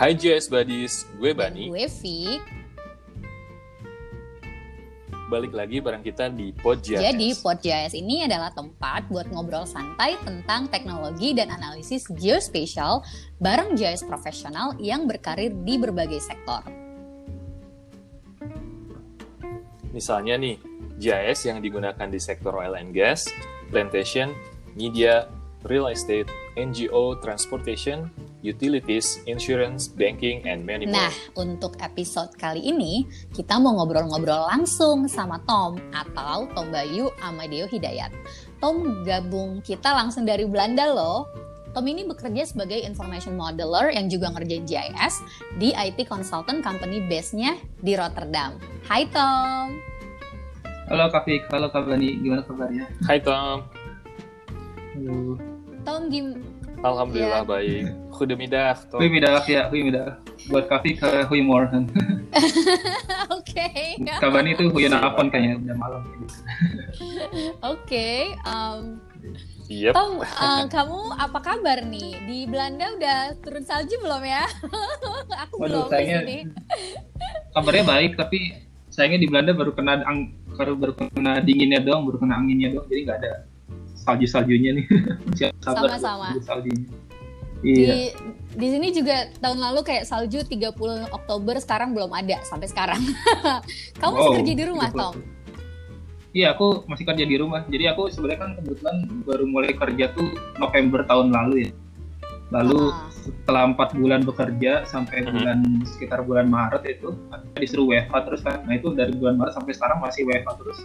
Hai JS Buddies, gue Dan Bani. gue Fik. Balik lagi bareng kita di Podjas. Jadi PodJS ini adalah tempat buat ngobrol santai tentang teknologi dan analisis geospatial bareng JS profesional yang berkarir di berbagai sektor. Misalnya nih, JS yang digunakan di sektor oil and gas, plantation, media, real estate, NGO, transportation, utilities, insurance, banking, and many more. Nah, untuk episode kali ini kita mau ngobrol-ngobrol langsung sama Tom atau Tom Bayu Amadeo Hidayat. Tom gabung kita langsung dari Belanda loh. Tom ini bekerja sebagai information modeler yang juga ngerjain GIS di IT consultant company base-nya di Rotterdam. Hai Tom. Halo Kak Fik, halo Kak Bani, gimana kabarnya? Hai Tom, Halo. Tom gim Alhamdulillah Ya. baik. Goedemiddag. Goedemiddag ya, goedemiddag. Buat Kak Fik, eh, goedemorgen. Oke. Kak Bani itu goedenavond kayaknya, udah malam. Oke, um, Yep. Tom, uh, kamu apa kabar nih? Di Belanda udah turun salju belum ya? Aku belum Waduh, di sayangnya- sini. Kabarnya baik, tapi sayangnya di Belanda baru kena ang baru, baru kena dinginnya doang, baru kena anginnya doang, jadi nggak ada salju-saljunya nih. Buat Sama-sama. saljunya. Iya. Di di sini juga tahun lalu kayak salju 30 Oktober sekarang belum ada sampai sekarang. kamu masih Wow, kerja di rumah, 30. Tom? Iya, aku masih kerja di rumah. Jadi aku sebenarnya kan kebetulan baru mulai kerja tuh November tahun lalu ya. Lalu Ah. setelah empat bulan bekerja sampai Mhm. bulan sekitar bulan Maret itu disuruh WFH terus kan. Nah itu dari bulan Maret sampai sekarang masih WFH terus.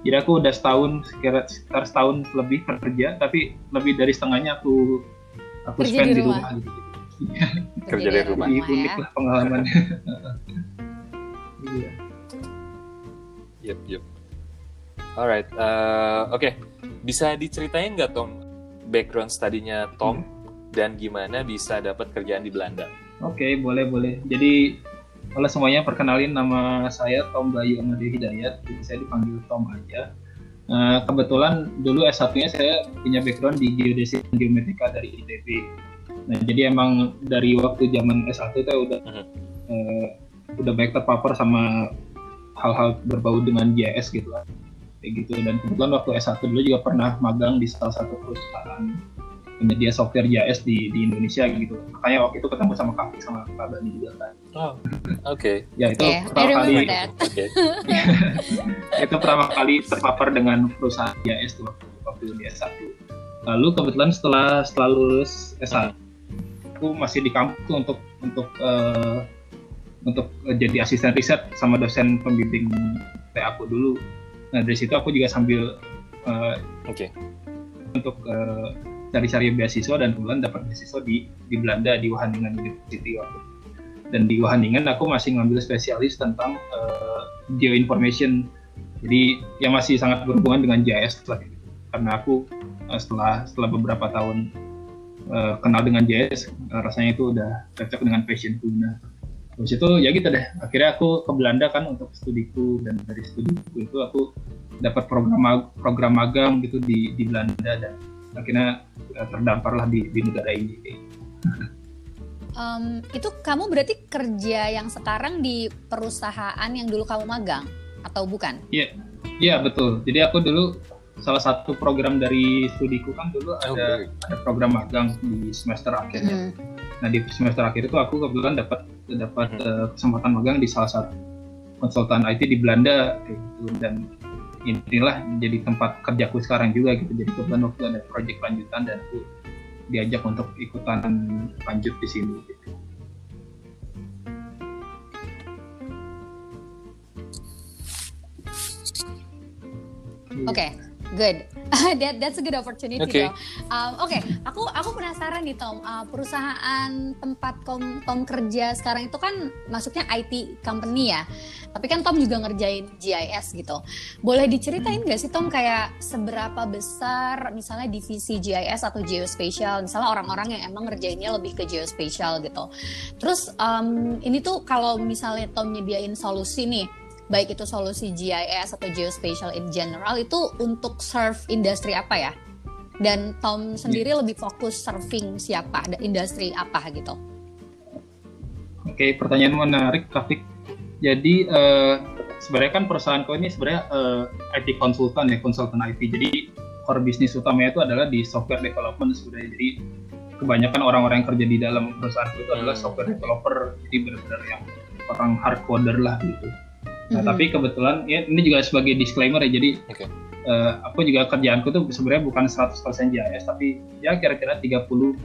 Jadi aku udah setahun sekitar, sekitar setahun lebih kerja, tapi lebih dari setengahnya aku aku Kerja spend di di rumah. rumah, gitu. Kerja dari rumah. Ya. unik lah pengalamannya. Iya. Yep, yep. Alright, eh, oke. Bisa diceritain nggak Tom background studinya Tom dan gimana bisa dapat kerjaan di Belanda? Oke, boleh boleh. Jadi halo semuanya, perkenalin nama saya Tom Bayu Amadeo Hidayat. Jadi saya dipanggil Tom aja. Eh, kebetulan dulu S1-nya saya punya background di geodesi dan geometrika dari ITB. Nah, jadi emang dari waktu zaman S1 itu udah Mhm. eh, udah baik terpapar sama hal-hal berbau dengan GIS gitu lah. Kayak gitu. Dan kebetulan waktu S1 dulu juga pernah magang di salah satu perusahaan penyedia software GIS di, di Indonesia gitu. Makanya waktu itu ketemu sama Kak sama Kak Bani juga kan. Oh, oke. Ya itu Oke, I pertama kali that. Oke. itu pertama kali terpapar dengan perusahaan GIS tuh waktu, waktu di S1. Lalu kebetulan setelah setelah lulus S1 aku masih di kampus tuh untuk untuk eh, untuk eh, jadi asisten riset sama dosen pembimbing TA aku dulu. Nah dari situ aku juga sambil eh, Oke. untuk eh, cari-cari beasiswa dan kebetulan dapat beasiswa di di Belanda di Wageningen University waktu. Dan di Wageningen aku masih ngambil spesialis tentang eh, geoinformation. Jadi yang masih sangat berhubungan dengan GIS lah. Karena aku eh, setelah setelah beberapa tahun eh, kenal dengan GIS eh, rasanya itu udah cocok dengan passionku. Nah, Terus itu ya gitu deh. Akhirnya aku ke Belanda kan untuk studiku dan dari studiku itu aku dapat program program magang gitu di di Belanda dan akhirnya eh, terdamparlah di, di negara ini. Um, itu kamu berarti kerja yang sekarang di perusahaan yang dulu kamu magang atau bukan? Iya betul. Jadi aku dulu salah satu program dari studiku kan dulu ada baik. ada program magang di semester akhirnya. Mhm. Nah di semester akhir itu aku kebetulan dapat dapat Mhm. eh, kesempatan magang di salah satu konsultan IT di Belanda kayak gitu dan inilah jadi tempat kerjaku sekarang juga gitu. Jadi kebetulan waktu ada proyek lanjutan dan aku diajak untuk ikutan lanjut di sini. Gitu. Oke, good. That that's a good opportunity. Oke. though. Um, Oke, aku aku penasaran nih Tom. Uh, perusahaan tempat Tom, Tom kerja sekarang itu kan masuknya IT company ya. Tapi kan Tom juga ngerjain GIS gitu. Boleh diceritain nggak sih Tom kayak seberapa besar misalnya divisi GIS atau geospatial? Misalnya orang-orang yang emang ngerjainnya lebih ke geospatial gitu. Terus um, ini tuh kalau misalnya Tom nyediain solusi nih baik itu solusi GIS atau geospatial in general itu untuk serve industri apa ya? Dan Tom sendiri lebih fokus surfing siapa, ada industri apa gitu? Oke, pertanyaan menarik, Kafik. Jadi uh, sebenarnya kan perusahaanku ini sebenarnya uh, IT konsultan ya, konsultan IT. Jadi core bisnis utamanya itu adalah di software development sebenarnya. Jadi kebanyakan orang-orang yang kerja di dalam perusahaan itu adalah hmm. software developer, jadi benar-benar yang orang hardcoder lah gitu. Nah, mm-hmm. tapi kebetulan ya ini juga sebagai disclaimer ya, jadi okay. uh, eh, aku juga kerjaanku tuh sebenarnya bukan 100% JS, tapi ya kira-kira 30-40%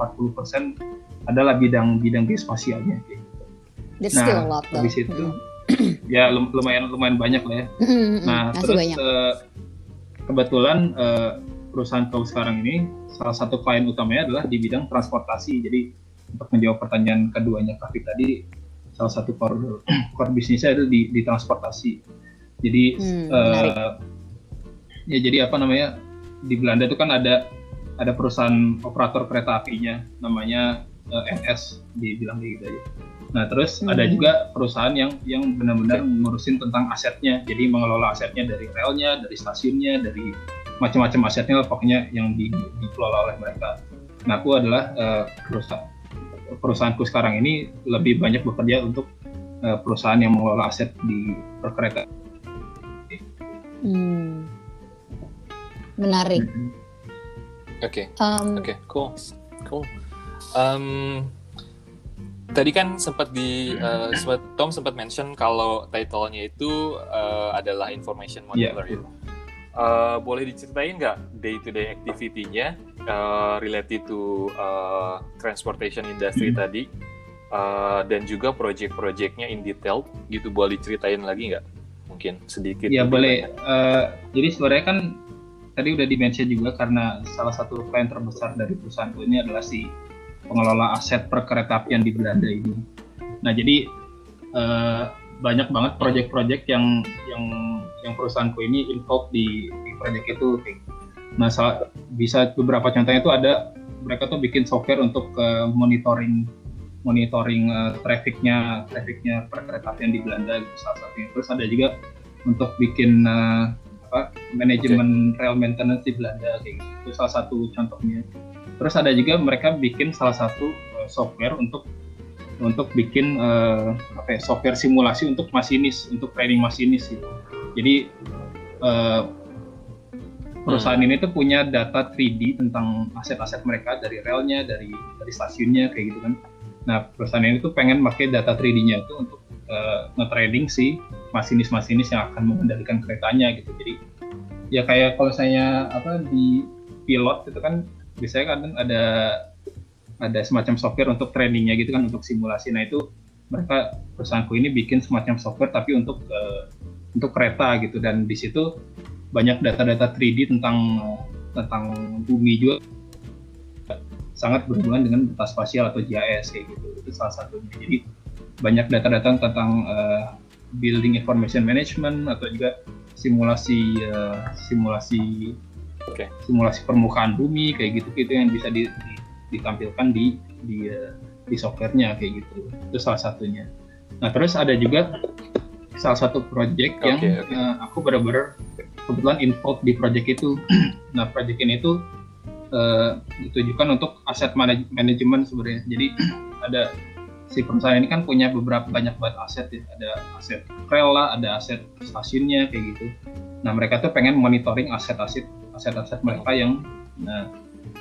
adalah bidang-bidang geospasialnya. Gitu. That's nah, still a lot, habis itu mm-hmm. ya lumayan lumayan banyak lah ya. Mm-hmm. Nah, Masih terus Uh, kebetulan uh, perusahaan kau sekarang ini salah satu klien utamanya adalah di bidang transportasi. Jadi untuk menjawab pertanyaan keduanya Kavi tadi, salah satu core, core bisnisnya itu di, di transportasi. Jadi hmm, uh, ya jadi apa namanya di Belanda itu kan ada ada perusahaan operator kereta apinya namanya uh, eh, NS dibilang gitu aja. Nah terus hmm. ada juga perusahaan yang yang benar-benar ngurusin tentang asetnya, jadi mengelola asetnya dari relnya, dari stasiunnya, dari macam-macam asetnya lah pokoknya yang di, dikelola oleh mereka. Nah aku adalah uh, perusahaan perusahaanku sekarang ini lebih banyak bekerja untuk uh, perusahaan yang mengelola aset di perkereta. Hmm. Menarik. Hmm. Oke. Okay. Um, Oke, okay. cool, cool. Um, tadi kan sempat di uh, sempat Tom sempat mention kalau title-nya itu uh, adalah information modeler yeah. ya. Uh, boleh diceritain nggak day to day activity-nya uh, related to uh, transportation industry hmm. tadi uh, dan juga project-projectnya in detail. Gitu boleh diceritain lagi nggak? Mungkin sedikit ya boleh. uh, jadi sebenarnya kan tadi udah dimention juga karena salah satu klien terbesar dari perusahaan ini adalah si pengelola aset perkeretaapian di Belanda ini. Nah jadi uh, banyak banget project-project yang yang yang perusahaanku ini involved di, di project itu. Nah, salah, bisa beberapa contohnya itu ada mereka tuh bikin software untuk uh, monitoring monitoring uh, trafficnya trafficnya perkeretaapian di Belanda gitu salah satunya. Terus ada juga untuk bikin uh, apa manajemen okay. rail maintenance di Belanda kayak gitu. Itu salah satu contohnya. Terus ada juga mereka bikin salah satu uh, software untuk untuk bikin uh, apa ya, software simulasi untuk masinis untuk training masinis gitu. Jadi uh, perusahaan hmm. ini tuh punya data 3D tentang aset-aset mereka dari relnya, dari dari stasiunnya kayak gitu kan. Nah perusahaan ini tuh pengen pakai data 3D-nya itu untuk uh, nge-trading si masinis-masinis yang akan mengendalikan keretanya gitu. Jadi ya kayak kalau saya apa di pilot itu kan biasanya kan ada ada semacam software untuk trainingnya gitu kan untuk simulasi. Nah itu mereka perusahaanku ini bikin semacam software tapi untuk uh, untuk kereta gitu dan di situ banyak data-data 3D tentang tentang bumi juga sangat berhubungan dengan data spasial atau GIS kayak gitu itu salah satunya jadi banyak data-data tentang uh, building information management atau juga simulasi uh, simulasi okay. simulasi permukaan bumi kayak gitu gitu yang bisa di, di ditampilkan di di di softwarenya kayak gitu itu salah satunya nah terus ada juga salah satu project yang okay. Uh, aku benar-benar kebetulan involved di project itu. Nah project ini tuh uh, ditujukan untuk aset manajemen sebenarnya. Jadi ada si perusahaan ini kan punya beberapa banyak banget aset ya. Ada aset rel lah ada aset stasiunnya kayak gitu. Nah mereka tuh pengen monitoring aset-aset aset-aset mereka yang nah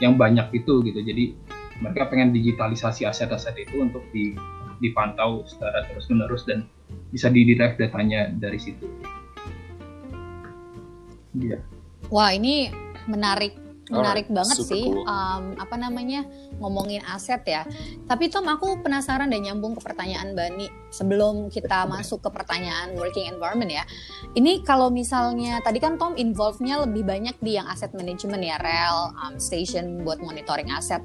yang banyak itu gitu. Jadi mereka pengen digitalisasi aset-aset itu untuk di, dipantau secara terus menerus dan bisa di derive datanya dari situ. Iya. Wah ini menarik menarik oh, banget sih cool. um, apa namanya ngomongin aset ya. Tapi Tom aku penasaran dan nyambung ke pertanyaan Bani sebelum kita masuk ke pertanyaan working environment ya. Ini kalau misalnya tadi kan Tom involve-nya lebih banyak di yang aset management ya rel um, station buat monitoring aset.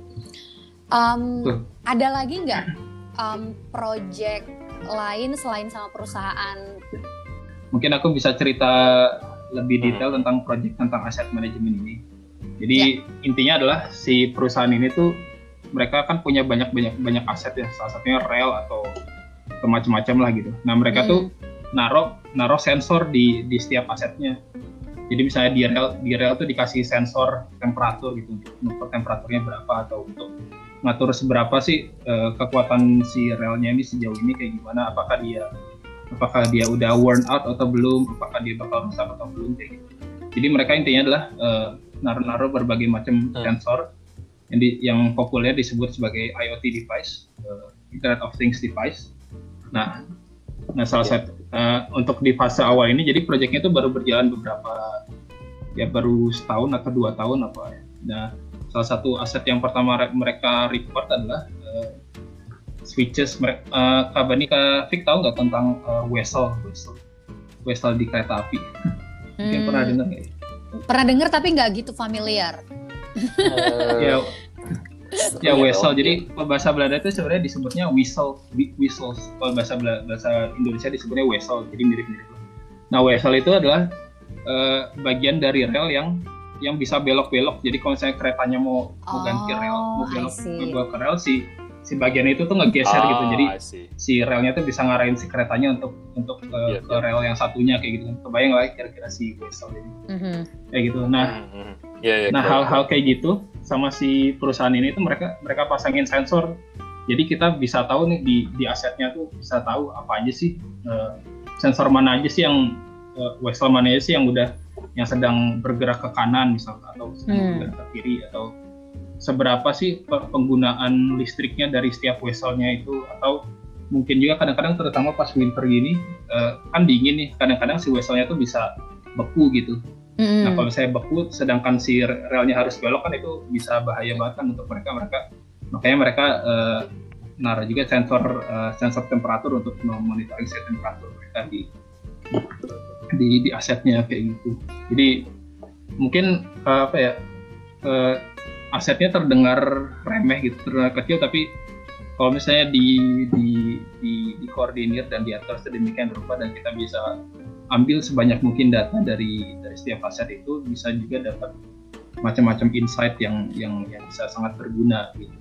Um, ada lagi nggak um, project lain selain sama perusahaan? Mungkin aku bisa cerita lebih hmm. detail hmm. tentang project tentang aset manajemen ini. Jadi ya. intinya adalah si perusahaan ini tuh mereka kan punya banyak banyak banyak aset ya, salah satunya rel atau macam-macam lah gitu. Nah mereka hmm. tuh naruh naruh sensor di di setiap asetnya. Jadi misalnya di rel di rel tuh dikasih sensor temperatur gitu untuk mengukur temperaturnya berapa atau untuk ngatur seberapa sih uh, kekuatan si relnya ini sejauh ini kayak gimana apakah dia apakah dia udah worn out atau belum apakah dia bakal rusak atau belum kayak gitu jadi mereka intinya adalah uh, naruh-naruh berbagai macam hmm. sensor yang, di, yang populer disebut sebagai IoT device uh, Internet of Things device nah nah salah yeah. satu uh, untuk di fase awal ini jadi proyeknya itu baru berjalan beberapa ya baru setahun atau dua tahun apa ya nah salah satu aset yang pertama mereka report adalah switches mereka uh, kabar ini kak Fik tahu nggak tentang uh, Wesel? Wesel. Wesel di kereta api. Hmm. pernah dengar nggak ya? pernah dengar tapi nggak gitu familiar. Uh, ya ya whistle jadi bahasa Belanda itu sebenarnya disebutnya whistle whistle kalau bahasa bahasa Indonesia disebutnya whistle jadi mirip-mirip nah whistle itu adalah uh, bagian dari rel yang yang bisa belok-belok. Jadi kalau saya keretanya mau oh, mau ganti rel, mau belok mau ke rel si si bagian itu tuh ngegeser gitu. oh, gitu. Jadi si relnya tuh bisa ngarahin si keretanya untuk untuk eh, yeah, ke yeah. rel yang satunya kayak gitu. Kebayang lah kira-kira si whistle ini. Mm-hmm. Kayak gitu. Nah, mm-hmm. yeah, yeah, nah hal-hal kayak gitu sama si perusahaan ini tuh mereka mereka pasangin sensor. Jadi kita bisa tahu nih di di asetnya tuh bisa tahu apa aja sih uh, sensor mana aja sih yang uh, whistle mana aja sih yang udah yang sedang bergerak ke kanan misalnya atau sedang hmm. bergerak ke kiri atau seberapa sih penggunaan listriknya dari setiap vesselnya itu atau mungkin juga kadang-kadang terutama pas winter gini uh, kan dingin nih kadang-kadang si vesselnya tuh bisa beku gitu hmm. nah kalau saya beku sedangkan si relnya harus belok kan itu bisa bahaya banget kan untuk mereka mereka makanya mereka uh, naruh juga sensor uh, sensor temperatur untuk memonitoring temperatur mereka di di di asetnya kayak gitu. Jadi mungkin uh, apa ya uh, asetnya terdengar remeh gitu, terdengar kecil tapi kalau misalnya di di di, di koordinir dan diatur sedemikian rupa dan kita bisa ambil sebanyak mungkin data dari dari setiap aset itu bisa juga dapat macam-macam insight yang yang yang bisa sangat berguna gitu.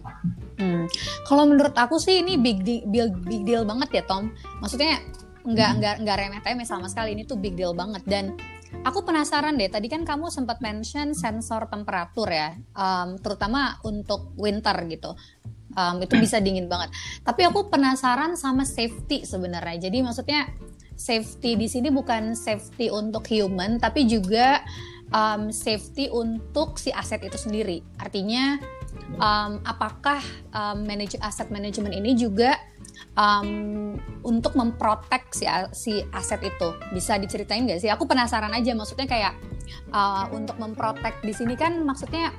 Hmm. Kalau menurut aku sih ini big deal, big deal banget ya Tom. Maksudnya nggak hmm. nggak nggak remeh-temeh sama sekali ini tuh big deal banget dan aku penasaran deh tadi kan kamu sempat mention sensor temperatur ya um, terutama untuk winter gitu. Um, itu bisa dingin banget. Tapi aku penasaran sama safety sebenarnya. Jadi maksudnya safety di sini bukan safety untuk human tapi juga um, safety untuk si aset itu sendiri. Artinya um, apakah um, manage aset manajemen ini juga um, untuk memprotek si si aset itu bisa diceritain nggak sih? Aku penasaran aja maksudnya kayak uh, untuk memprotek di sini kan maksudnya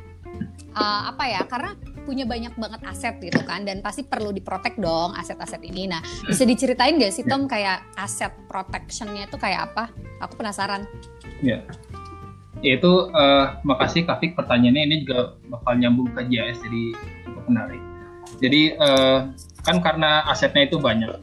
uh, apa ya? Karena punya banyak banget aset gitu kan dan pasti perlu diprotek dong aset-aset ini. Nah bisa diceritain nggak sih Tom kayak aset protectionnya itu kayak apa? Aku penasaran. Ya. Itu uh, makasih Kafik pertanyaannya ini juga bakal nyambung ke JS jadi cukup menarik. Jadi uh, kan karena asetnya itu banyak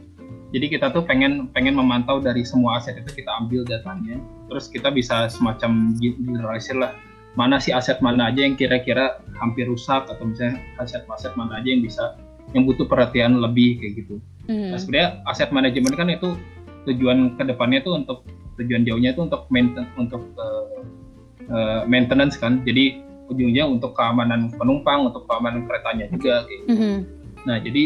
jadi kita tuh pengen pengen memantau dari semua aset itu kita ambil datanya terus kita bisa semacam generalisir lah mana sih aset mana aja yang kira-kira hampir rusak atau misalnya aset-aset mana aja yang bisa yang butuh perhatian lebih kayak gitu. Hmm. Nah, sebenarnya aset manajemen kan itu tujuan ke depannya tuh untuk tujuan jauhnya itu untuk maintenance untuk uh, uh, maintenance kan. Jadi ujungnya untuk keamanan penumpang, untuk keamanan keretanya juga kayak gitu. Hmm. Nah, jadi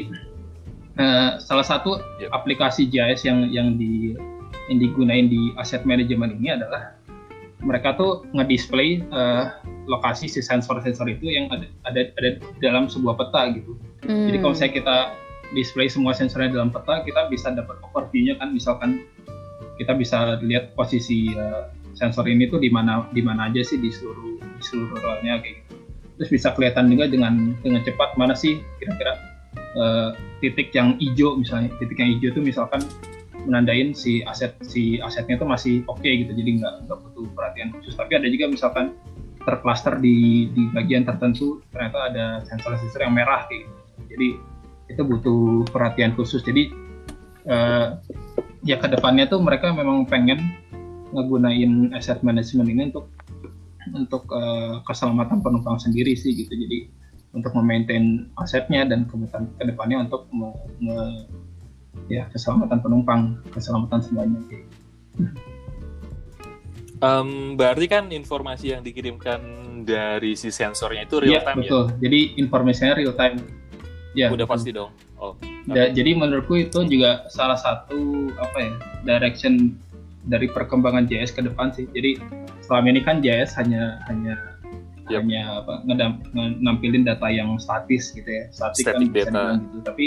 uh, salah satu yep. aplikasi JIS yang yang di yang digunain di aset manajemen ini adalah mereka tuh ngedisplay uh, lokasi si sensor-sensor itu yang ada, ada ada dalam sebuah peta gitu. Hmm. Jadi kalau misalnya kita display semua sensornya dalam peta, kita bisa dapat overview-nya kan misalkan kita bisa lihat posisi uh, sensor ini tuh di mana di mana aja sih di seluruh di seluruh relnya kayak gitu. Terus bisa kelihatan juga dengan dengan cepat mana sih kira-kira uh, titik yang hijau misalnya titik yang hijau itu misalkan menandain si aset si asetnya itu masih oke okay gitu jadi nggak nggak butuh perhatian khusus. Tapi ada juga misalkan tercluster di di bagian tertentu ternyata ada sensor-sensor yang merah kayak gitu. Jadi itu butuh perhatian khusus. Jadi uh, ya ke depannya tuh mereka memang pengen ngegunain asset management ini untuk untuk uh, keselamatan penumpang sendiri sih gitu. Jadi untuk memaintain asetnya dan kemudian ke depannya untuk me, me, ya keselamatan penumpang, keselamatan semuanya. Um, berarti kan informasi yang dikirimkan dari si sensornya itu real ya, time betul. ya? Jadi informasinya real time. Ya, Udah betul. pasti dong. Oh. Da- jadi menurutku itu juga salah satu apa ya direction dari perkembangan JS ke depan sih. Jadi selama ini kan JS hanya hanya Yep. hanya apa ngedam, nampilin data yang statis gitu ya, statis kan Static data. gitu. Tapi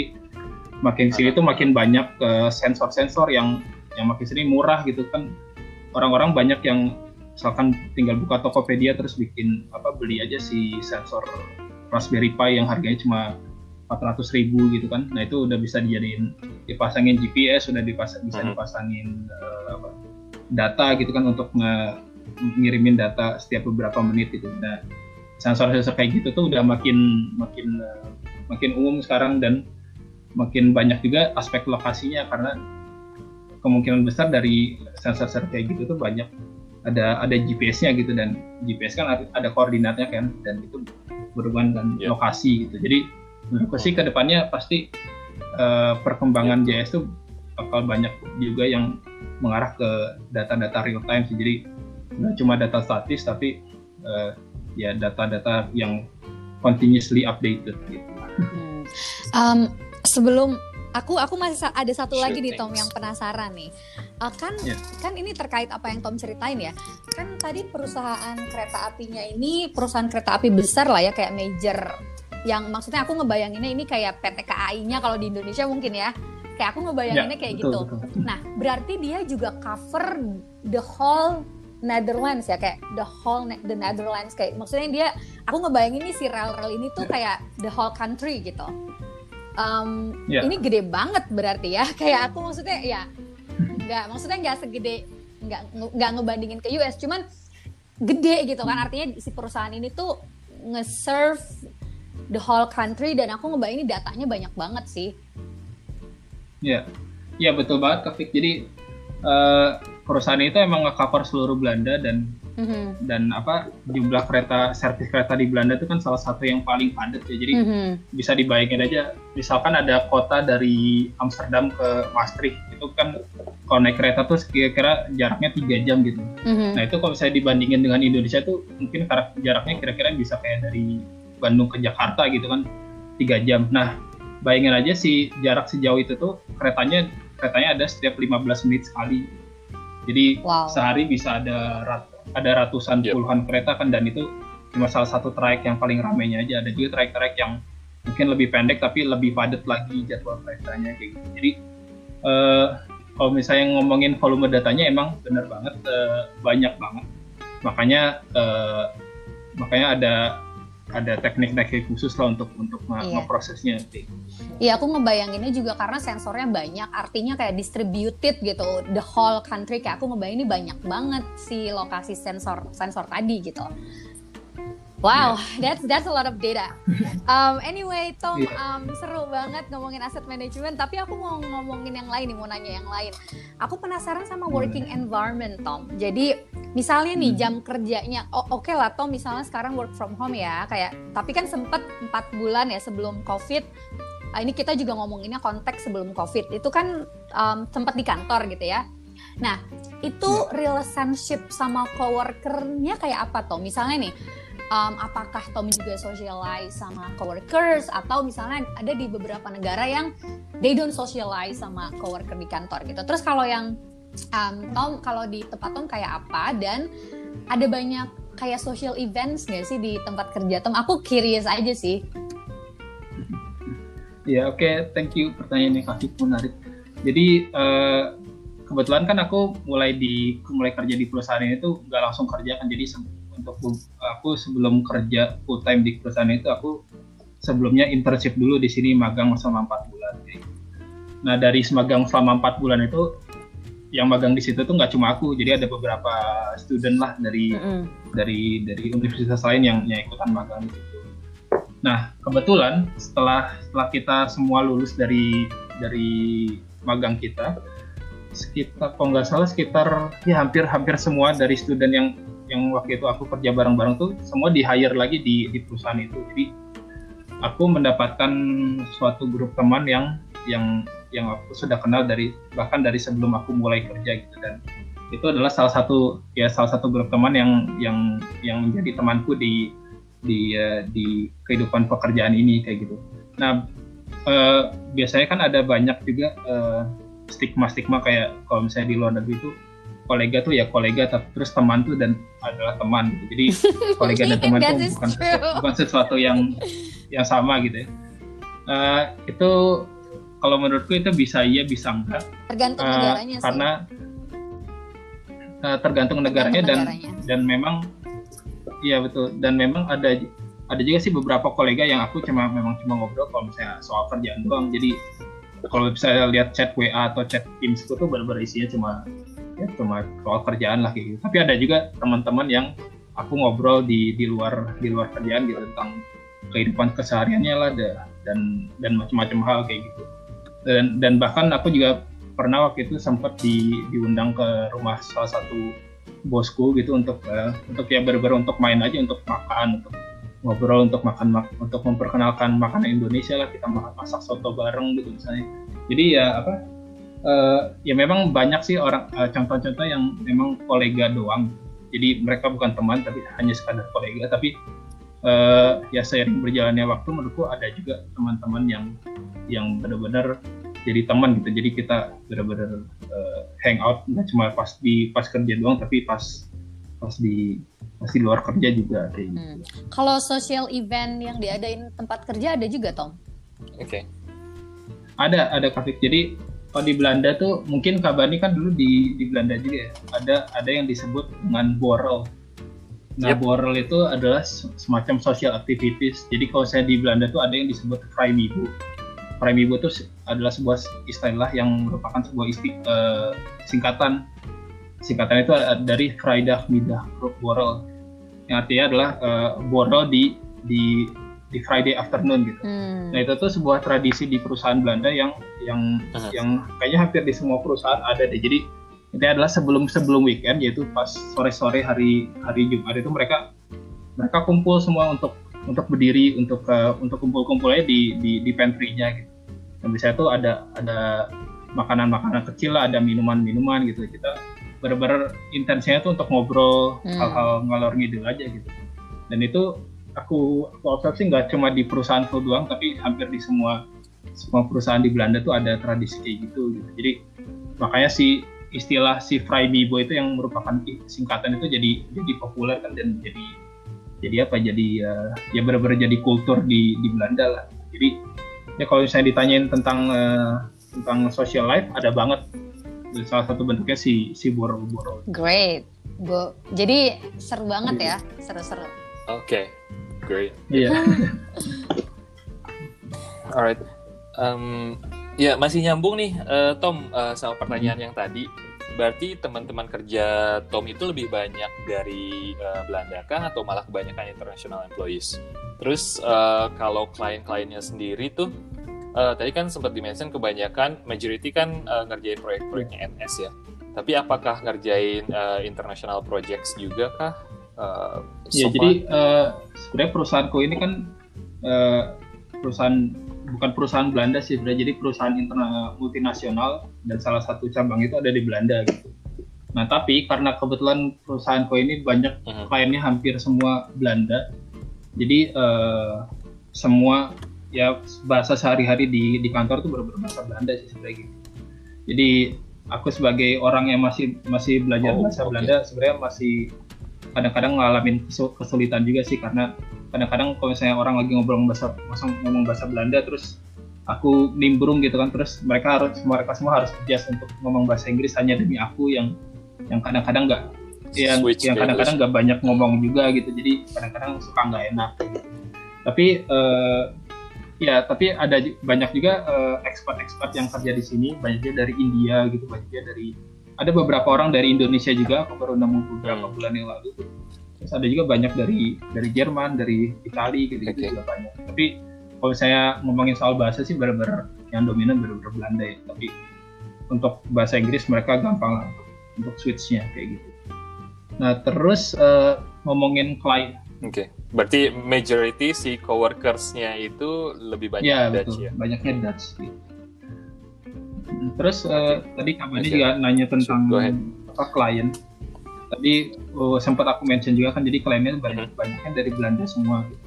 makin sini tuh makin banyak eh, sensor-sensor yang yang makin sini murah gitu kan. Orang-orang banyak yang misalkan tinggal buka Tokopedia terus bikin apa beli aja si sensor Raspberry Pi yang harganya cuma 400 ribu gitu kan nah itu udah bisa dijadiin dipasangin GPS sudah dipasang bisa Mhm. dipasangin eh, apa, data gitu kan untuk nge- ngirimin data setiap beberapa menit gitu. Nah sensor-sensor kayak gitu tuh udah makin makin eh, makin umum sekarang dan makin banyak juga aspek lokasinya karena kemungkinan besar dari sensor-sensor kayak gitu tuh banyak ada ada GPS-nya gitu dan GPS kan ada, koordinatnya kan dan itu berhubungan dengan Yep. lokasi gitu. Jadi menurutku sih ke depannya pasti eh, perkembangan JS tuh bakal banyak juga yang mengarah ke data-data real time sih. Jadi nggak cuma data statis tapi eh, ya data-data yang continuously updated gitu. Hmm. Um, sebelum aku aku masih ada satu Sure, lagi nih Tom yang penasaran nih. Uh, kan Yeah. kan ini terkait apa yang Tom ceritain ya. Kan tadi perusahaan kereta apinya ini perusahaan kereta api besar lah ya kayak major yang maksudnya aku ngebayanginnya ini kayak PT KAI-nya kalau di Indonesia mungkin ya. Kayak aku ngebayanginnya kayak Ya, betul, gitu. betul. Nah, berarti dia juga cover the whole Netherlands ya kayak the whole Ne- the Netherlands kayak maksudnya dia aku ngebayangin nih si rel-rel ini tuh kayak the whole country gitu. Um, Ya. Ini gede banget berarti ya kayak aku maksudnya ya nggak maksudnya nggak segede nggak nggak ngebandingin ke US cuman gede gitu kan artinya si perusahaan ini tuh nge-serve the whole country dan aku ngebayangin datanya banyak banget sih. Ya, ya betul banget Kak Fik. Jadi eh, perusahaan itu emang nge-cover seluruh Belanda dan Mhm, dan apa jumlah kereta servis kereta di Belanda itu kan salah satu yang paling padat ya. Jadi mhm. bisa dibayangin aja, misalkan ada kota dari Amsterdam ke Maastricht itu kan kalau naik kereta tuh kira-kira jaraknya tiga jam gitu. Mhm. Nah itu kalau misalnya dibandingin dengan Indonesia tuh mungkin jaraknya kira-kira bisa kayak dari Bandung ke Jakarta gitu kan tiga jam. Nah bayangin aja sih jarak sejauh itu tuh keretanya keretanya ada setiap 15 menit sekali. Jadi Wow. sehari bisa ada rat- ada ratusan Yep. puluhan kereta kan dan itu cuma salah satu trayek yang paling ramainya aja. Ada juga trayek-trayek yang mungkin lebih pendek tapi lebih padat lagi jadwal keretanya kayak gitu. Jadi eh, kalau misalnya ngomongin volume datanya emang benar banget eh, banyak banget. Makanya eh, makanya ada ada teknik-teknik khusus lah untuk untuk Iya. ngeprosesnya. Iya, aku ngebayanginnya juga karena sensornya banyak, artinya kayak distributed gitu, the whole country. Kayak aku ngebayangin ini banyak banget si lokasi sensor sensor tadi gitu. Wow, that's that's a lot of data. Um, anyway, Tom, Iya. um, seru banget ngomongin asset management. Tapi aku mau ngomongin yang lain nih, mau nanya yang lain. Aku penasaran sama working environment, Tom. Jadi misalnya nih Hmm. jam kerjanya, oh, oke lah, Tom. Misalnya sekarang work from home ya, kayak. Tapi kan sempet empat bulan ya sebelum COVID Ah, ini kita juga ngomonginnya konteks sebelum COVID itu kan um, sempat di kantor gitu ya. Nah itu relationship sama coworkernya kayak apa Tom? Misalnya nih, um, apakah Tom juga socialize sama coworkers atau misalnya ada di beberapa negara yang they don't socialize sama coworker di kantor gitu. Terus kalau yang um, Tom kalau di tempat Tom kayak apa dan ada banyak kayak social events nggak sih di tempat kerja Tom? Aku curious aja sih. Ya oke, thank you pertanyaannya Kak Fik, menarik. Jadi eh, kebetulan kan aku mulai di mulai kerja di perusahaan ini tuh nggak langsung kerja kan. Jadi untuk aku sebelum kerja full time di perusahaan itu aku sebelumnya internship dulu di sini magang selama empat bulan. Nah dari magang selama empat bulan itu yang magang di situ tuh nggak cuma aku, jadi ada beberapa student lah dari dari dari universitas lain yang yang ikutan magang di situ. Nah, kebetulan setelah setelah kita semua lulus dari dari magang kita, sekitar kalau nggak salah sekitar ya hampir hampir semua dari student yang yang waktu itu aku kerja bareng-bareng tuh semua di hire lagi di, di perusahaan itu. Jadi aku mendapatkan suatu grup teman yang yang yang aku sudah kenal dari bahkan dari sebelum aku mulai kerja gitu dan itu adalah salah satu ya salah satu grup teman yang yang yang menjadi temanku di di eh, di kehidupan pekerjaan ini kayak gitu. Nah uh, biasanya kan ada banyak juga stigma stigma-stigma kayak kalau misalnya di luar negeri itu kolega tuh ya kolega tapi terus teman tuh dan adalah teman gitu. Jadi kolega dan teman tuh bukan sesuatu, bukan sesuatu yang yang sama gitu ya. Uh, itu kalau menurutku itu bisa iya bisa enggak. Tergantung uh, negaranya sih. Karena uh, tergantung negaranya, tergantung negaranya dan dan memang iya betul dan memang ada ada juga sih beberapa kolega yang aku cuma memang cuma ngobrol kalau misalnya soal kerjaan doang. Jadi kalau saya lihat chat WA atau chat Teams itu tuh benar-benar isinya cuma ya cuma soal kerjaan lah kayak gitu. Tapi ada juga teman-teman yang aku ngobrol di di luar di luar kerjaan gitu tentang kehidupan kesehariannya lah dan dan macam-macam hal kayak gitu. Dan dan bahkan aku juga pernah waktu itu sempat di diundang ke rumah salah satu bosku gitu untuk uh, untuk ya benar untuk main aja untuk makan untuk ngobrol untuk makan mak untuk memperkenalkan makanan Indonesia lah. Kita masak soto bareng gitu misalnya. Jadi ya apa uh, ya memang banyak sih orang eh, contoh-contoh yang memang kolega doang jadi mereka bukan teman tapi hanya sekadar kolega tapi uh, ya seiring berjalannya waktu menurutku ada juga teman-teman yang yang benar-benar jadi teman gitu jadi kita benar-benar uh, hangout nggak cuma pas di pas kerja doang tapi pas pas di pas di luar kerja juga kayak gitu. Hmm. Kalau social event yang diadain tempat kerja ada juga Tom? Oke. Okay. Ada ada Kafik. Jadi kalau di Belanda tuh mungkin Kabani kan dulu di di Belanda juga ya. Ada ada yang disebut dengan borrel. Nah, yep. borrel itu adalah semacam social activities. Jadi kalau saya di Belanda tuh ada yang disebut Vrijmibo. Vrijmibo itu adalah sebuah istilah yang merupakan sebuah isti, uh, singkatan. Singkatan itu dari Vrijdag Middag Borrel. Yang artinya adalah uh, borrel di di di Friday afternoon gitu. Hmm. Nah itu tuh sebuah tradisi di perusahaan Belanda yang yang uh-huh. yang kayaknya hampir di semua perusahaan ada deh. Jadi itu adalah sebelum sebelum weekend yaitu pas sore-sore hari hari Jumat itu mereka mereka kumpul semua untuk untuk berdiri untuk uh, untuk kumpul-kumpulnya di di di pantry-nya gitu. Dan biasanya tuh ada ada makanan-makanan kecil lah, ada minuman-minuman gitu. Kita benar-benar intensinya tuh untuk ngobrol hmm. hal-hal ngalor ngidul aja gitu. Dan itu aku aku observasi nggak cuma di perusahaan food doang tapi hampir di semua semua perusahaan di Belanda tuh ada tradisi kayak gitu gitu jadi makanya si istilah si Vrijmibo itu yang merupakan singkatan itu jadi jadi populer kan dan jadi jadi apa jadi uh, ya benar-benar jadi kultur di di Belanda lah jadi ya kalau misalnya ditanyain tentang uh, tentang social life ada banget salah satu bentuknya si si boro-boro. Great, Bu. Jadi seru banget ya, seru-seru. Oke, okay. Great. Iya. Yeah. Alright. Um, ya masih nyambung nih, uh, Tom, uh, sama pertanyaan yang tadi. Berarti teman-teman kerja Tom itu lebih banyak dari uh, Belanda kah atau malah kebanyakan international employees? Terus uh, kalau klien-kliennya sendiri tuh, uh, tadi kan sempat dimention kebanyakan majority kan uh, ngerjain proyek-proyeknya NS ya. Tapi apakah ngerjain uh, international projects juga kah? Uh, ya jadi uh, sebenarnya perusahaanku ini kan uh, perusahaan bukan perusahaan Belanda sih sebenarnya jadi perusahaan internal multinasional dan salah satu cabang itu ada di Belanda gitu. Nah tapi karena kebetulan perusahaanku ini banyak uh-huh. kliennya hampir semua Belanda, jadi uh, semua ya bahasa sehari-hari di di kantor tuh benar-benar bahasa Belanda sih sebenarnya gitu. Jadi aku sebagai orang yang masih masih belajar oh, bahasa okay. Belanda sebenarnya masih kadang-kadang ngalamin kesulitan juga sih karena kadang-kadang kalau misalnya orang lagi ngobrol bahasa ngomong bahasa Belanda terus aku nimbrung gitu kan terus mereka harus mereka semua harus adjust untuk ngomong bahasa Inggris hanya demi aku yang yang kadang-kadang nggak yang yang kadang-kadang nggak banyak ngomong juga gitu. Jadi kadang-kadang suka nggak enak. Gitu. tapi uh, ya tapi ada banyak juga uh, expert-expert yang kerja di sini. Banyaknya dari India gitu banyaknya dari ada beberapa orang dari Indonesia juga aku baru nemu beberapa hmm. bulan yang lalu terus ada juga banyak dari dari Jerman dari Italia gitu, -gitu okay. juga banyak tapi kalau saya ngomongin soal bahasa sih benar-benar yang dominan benar-benar Belanda ya tapi untuk bahasa Inggris mereka gampang lah untuk switchnya kayak gitu nah terus uh, ngomongin klien Oke, okay. berarti majority si coworkersnya itu lebih banyak ya, Dutch betul. ya? banyaknya Dutch. Gitu. Terus uh, tadi kamu juga nanya tentang apa klien. Tadi uh, sempat aku mention juga kan jadi kliennya banyak hmm. banyaknya dari Belanda semua. Gitu.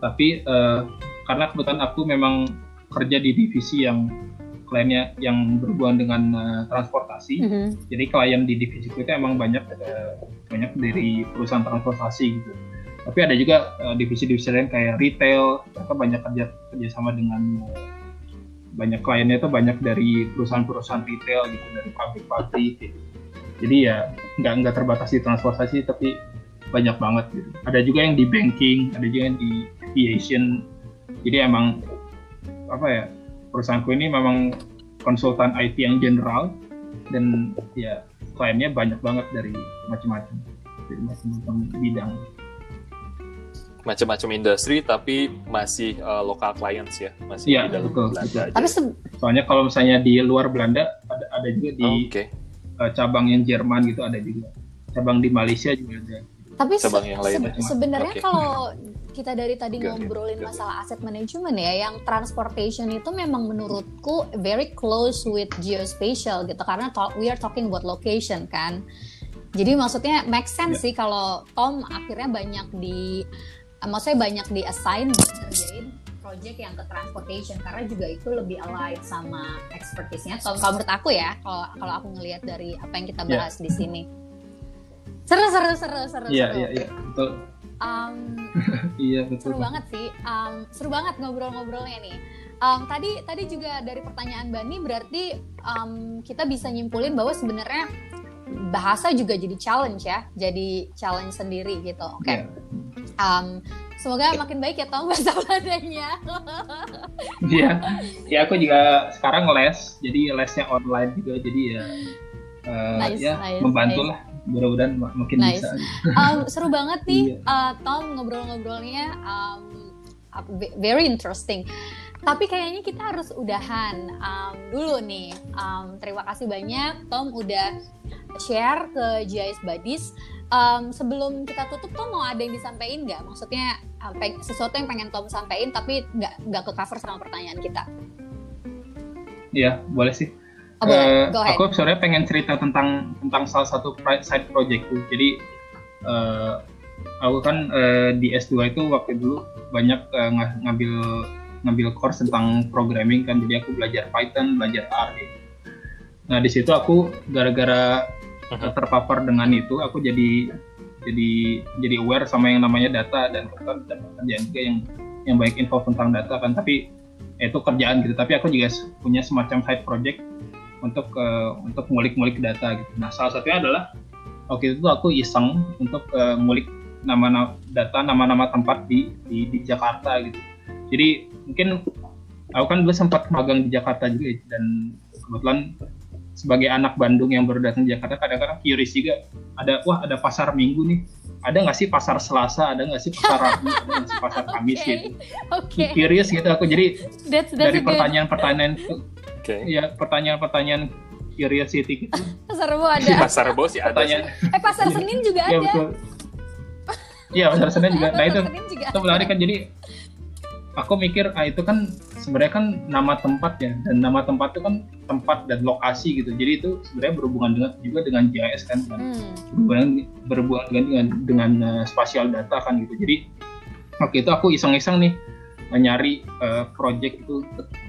Tapi uh, karena kebetulan aku memang kerja di divisi yang kliennya yang berhubungan dengan uh, transportasi. Mm -hmm. Jadi klien di divisi itu emang banyak uh, banyak dari perusahaan transportasi gitu. Tapi ada juga uh, divisi-divisi lain kayak retail, mereka banyak kerja kerjasama dengan uh, banyak kliennya itu banyak dari perusahaan-perusahaan retail gitu, dari pabrik-pabrik gitu. Jadi ya nggak nggak terbatas di transportasi, tapi banyak banget gitu. Ada juga yang di banking, ada juga yang di aviation. Jadi emang apa ya perusahaanku ini memang konsultan IT yang general dan ya kliennya banyak banget dari macam-macam dari macam-macam bidang macam-macam industri tapi masih uh, lokal clients ya masih ya, di dalam betul, Belanda betul. aja. Tapi soalnya kalau misalnya di luar Belanda ada ada juga di Oh, Oke. uh, cabang yang Jerman gitu ada juga cabang di Malaysia juga ada Tapi se Cabang yang lain se- ya. sebenarnya Oke. kalau kita dari tadi it, ngobrolin it. masalah asset management ya, yang transportation itu memang menurutku very close with geospatial gitu karena to- we are talking about location kan. Jadi maksudnya make sense sih kalau Tom akhirnya banyak di eh, maksudnya banyak di assign buat ngerjain project yang ke transportation karena juga itu lebih aligned sama expertise-nya Tom. Kalau menurut aku ya, kalau kalau aku ngelihat dari apa yang kita Ya. bahas di sini. Seru seru seru seru. iya seru. iya iya betul Um, iya betul seru banget sih, um, seru banget ngobrol-ngobrolnya nih. Um, tadi tadi juga dari pertanyaan Bani berarti um, kita bisa nyimpulin bahwa sebenarnya bahasa juga jadi challenge ya, jadi challenge sendiri gitu. Oke, Iya. Um, semoga makin baik ya Tom bahasa Belandanya. Iya, ya aku juga sekarang les, jadi lesnya online juga, jadi ya, eh, Nice, ya nice, membantu nice. mudah-mudahan mak- makin Nice. bisa. Um, seru banget nih uh, Tom ngobrol-ngobrolnya um, uh, ve- very interesting. Tapi kayaknya kita harus udahan um, dulu nih. Um, terima kasih banyak Tom udah share ke GIS Buddies. Um, sebelum kita tutup Tom mau ada yang disampaikan nggak? Maksudnya uh, peng- sesuatu yang pengen Tom sampaikan tapi nggak nggak ke cover sama pertanyaan kita. Iya, boleh sih. Oh, boleh, ahead. aku sebenarnya pengen cerita tentang tentang salah satu side projectku. Jadi eh, aku kan eh, di S2 itu waktu dulu banyak nga- ngambil ngambil course tentang programming kan. Jadi aku belajar Python, belajar R. gitu. Nah di situ aku gara-gara Mhm. terpapar dengan itu, aku jadi jadi jadi aware sama yang namanya data dan kebetulan dapat kerjaan juga yang yang baik info tentang data kan. Tapi ya itu kerjaan gitu. Tapi aku juga punya semacam side project untuk eh, untuk ngulik-ngulik data gitu. Nah salah satunya adalah waktu itu aku iseng untuk eh, ngulik nama-nama data nama-nama tempat di, di di Jakarta gitu. Jadi mungkin aku kan dulu sempat magang di Jakarta juga ya, dan kebetulan sebagai anak Bandung yang baru datang di Jakarta kadang-kadang curious juga ada wah ada pasar Minggu nih. Ada nggak sih pasar Selasa? Ada nggak sih pasar Rabu? Ada nggak sih pasar Kamis Oke. gitu? Oke, curious gitu aku. Jadi that's that's dari pertanyaan-pertanyaan itu Oke. ya pertanyaan-pertanyaan curiosity gitu Pasar Rebo ada. Pasar Rebo sih ada sih. Eh pasar Senin juga ya ada. betul. Iya pasar Senen juga. Nah itu Senin itu menarik kan. Jadi aku mikir ah itu kan sebenarnya kan nama tempat ya dan nama tempat itu kan tempat dan lokasi gitu. Jadi itu sebenarnya berhubungan dengan juga dengan GIS kan dan Hmm. berhubungan berhubungan dengan dengan, dengan uh, spasial data kan gitu. Jadi waktu itu aku iseng-iseng nih uh, nyari uh, project itu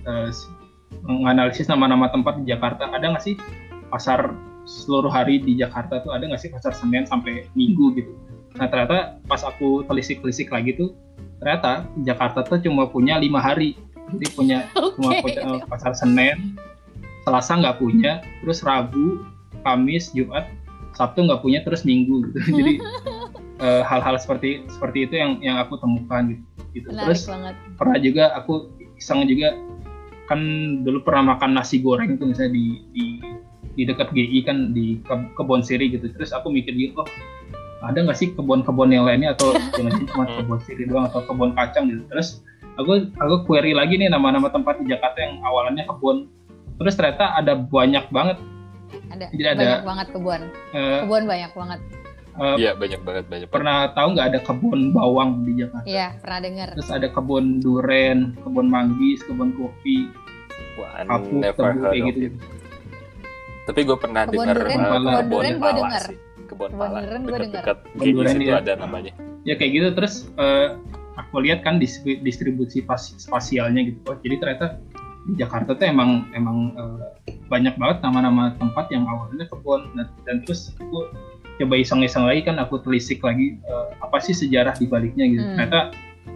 uh, menganalisis nama-nama tempat di Jakarta. Ada nggak sih pasar seluruh hari di Jakarta tuh? Ada nggak sih pasar Senin sampai Minggu gitu? Nah ternyata pas aku telisik-telisik lagi tuh ternyata Jakarta tuh cuma punya lima hari jadi punya cuma Oke. punya, uh, pasar Senin Selasa nggak punya terus Rabu Kamis Jumat Sabtu nggak punya terus Minggu gitu jadi eh, hal-hal seperti seperti itu yang yang aku temukan gitu, gitu. Terus banget. pernah juga aku iseng juga kan dulu pernah makan nasi goreng tuh misalnya di di di dekat GI kan di ke- kebon siri gitu terus aku mikir gitu oh ada nggak sih kebun-kebun yang lainnya atau jangan cuma kebun siri doang atau kebun kacang gitu terus aku aku query lagi nih nama-nama tempat di Jakarta yang awalannya kebun terus ternyata ada banyak banget Ada. Jadi ada- banyak banget kebun. eh, Kebun banyak banget. eh, Iya banyak banget banyak. banget. pernah tahu nggak ada kebun bawang di Jakarta Iya, pernah dengar. terus ada kebun duren kebun manggis kebun kopi Wah, I kapu never tebu kayak gitu it. Tapi gue pernah Kebun dengar duren, uh, kebun kebun duren gua pala dengar. Kebun pala duren gua dengar. dekat-dekat Kebun situ iya. ada namanya. ya kayak gitu terus eh, aku lihat kan distribusi spasialnya gitu. Oh, jadi ternyata di Jakarta tuh emang emang uh, banyak banget nama-nama tempat yang awalnya kebun dan, dan terus aku coba iseng-iseng lagi kan aku telisik lagi uh, apa sih sejarah di baliknya gitu. Hmm. Ternyata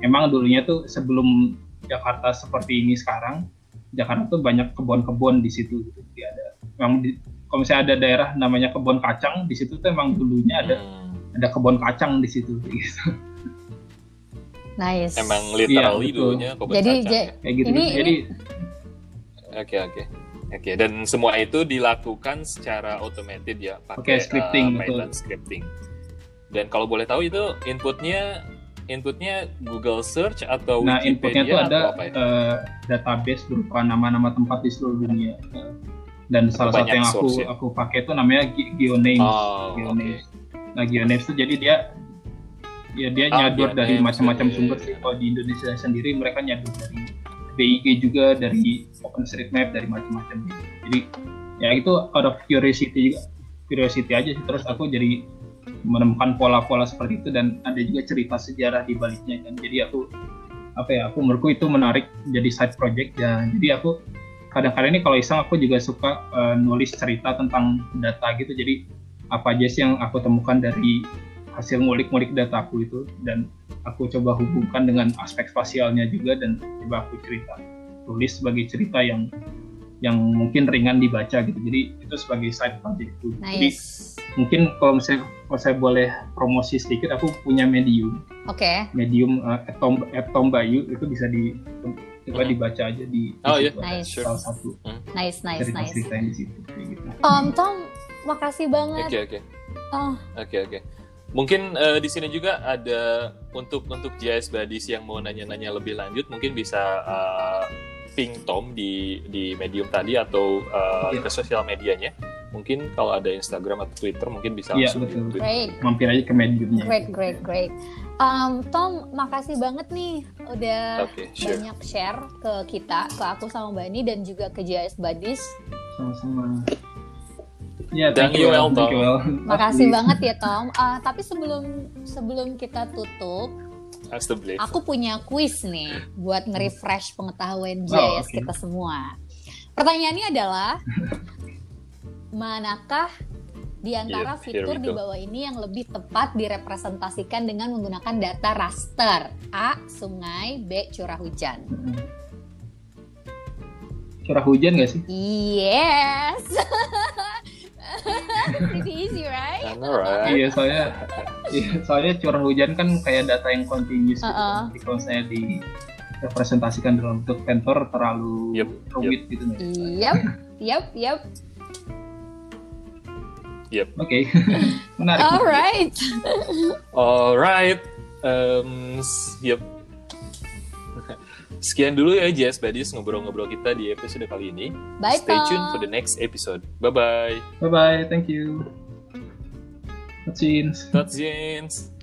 emang dulunya tuh sebelum Jakarta seperti ini sekarang, Jakarta tuh banyak kebun-kebun di situ gitu. Jadi ada memang di, kalau misalnya ada daerah namanya kebun kacang di situ tuh emang dulunya ada hmm. ada kebun kacang di situ gitu. Nice. Emang literally ya, dulunya kebun jadi, kacang. Ya? Kayak gitu. Ini, jadi Oke oke. Oke, dan semua itu dilakukan secara automated ya, pakai okay, scripting, uh, Python scripting. Dan kalau boleh tahu itu inputnya inputnya Google Search atau nah, Wikipedia inputnya itu ada apa ya? uh, database berupa nama-nama tempat di seluruh dunia. Dan salah satu yang aku ya? aku pakai itu namanya GeoNames. Oh, GeoNames. Okay. Nah, GeoNames itu jadi dia ya dia ah, nyadur dari macam-macam sumber sih. Kalau di Indonesia sendiri mereka nyadur dari BIG juga dari OpenStreetMap dari macam-macam. Jadi ya itu out of curiosity juga curiosity aja sih terus aku jadi menemukan pola-pola seperti itu dan ada juga cerita sejarah di baliknya kan. Jadi aku apa ya aku menurutku itu menarik jadi side project ya. Jadi aku kadang-kadang ini kalau iseng aku juga suka uh, nulis cerita tentang data gitu. Jadi apa aja sih yang aku temukan dari hasil ngulik-ngulik dataku itu dan aku coba hubungkan dengan aspek spasialnya juga dan coba aku cerita tulis sebagai cerita yang yang mungkin ringan dibaca gitu jadi itu sebagai side project itu nice. jadi mungkin kalau misalnya kalau saya boleh promosi sedikit aku punya medium oke okay. medium uh, Tom Tom Bayu itu bisa di coba hmm. dibaca aja di, oh, di yeah. nice. salah satu hmm. nice nice cerita nice cerita di situ gitu. um, Tom makasih banget oke okay, oke okay. oh. oke okay, oke okay. Mungkin uh, di sini juga ada untuk untuk JS Buddies yang mau nanya-nanya lebih lanjut, mungkin bisa uh, ping Tom di di medium tadi atau uh, yeah. ke sosial medianya. Mungkin kalau ada Instagram atau Twitter mungkin bisa yeah, langsung betul. Great. mampir aja ke mediumnya. Great, great, great. Um, Tom, makasih banget nih udah okay, sure. banyak share ke kita, ke aku sama Mbak Ani dan juga ke JS Buddies. Sama-sama. Ya, thank, you, well, thank you, well. Makasih banget ya, Tom. Uh, tapi sebelum sebelum kita tutup, aku punya quiz nih buat nge-refresh pengetahuan JS oh, okay. kita semua. Pertanyaannya adalah, manakah di antara yeah, fitur di bawah ini yang lebih tepat direpresentasikan dengan menggunakan data raster? A. Sungai B. Curah hujan. Curah hujan gak sih? Yes. Pretty easy, right? right. Iya, soalnya iya, soalnya curah hujan kan kayak data yang continuous uh -uh. gitu. Jadi kalau saya di representasikan dalam bentuk vektor terlalu yep, rumit yep. gitu. Yep, yep, yep. Yep. Oke. Okay. Menarik. Alright. Alright. Um, yep. Sekian dulu ya Jazz Buddies ngobrol-ngobrol kita di episode kali ini. Bye, Stay tuned for the next episode. Bye-bye. Bye-bye. Thank you. Tot ziens. Tot ziens.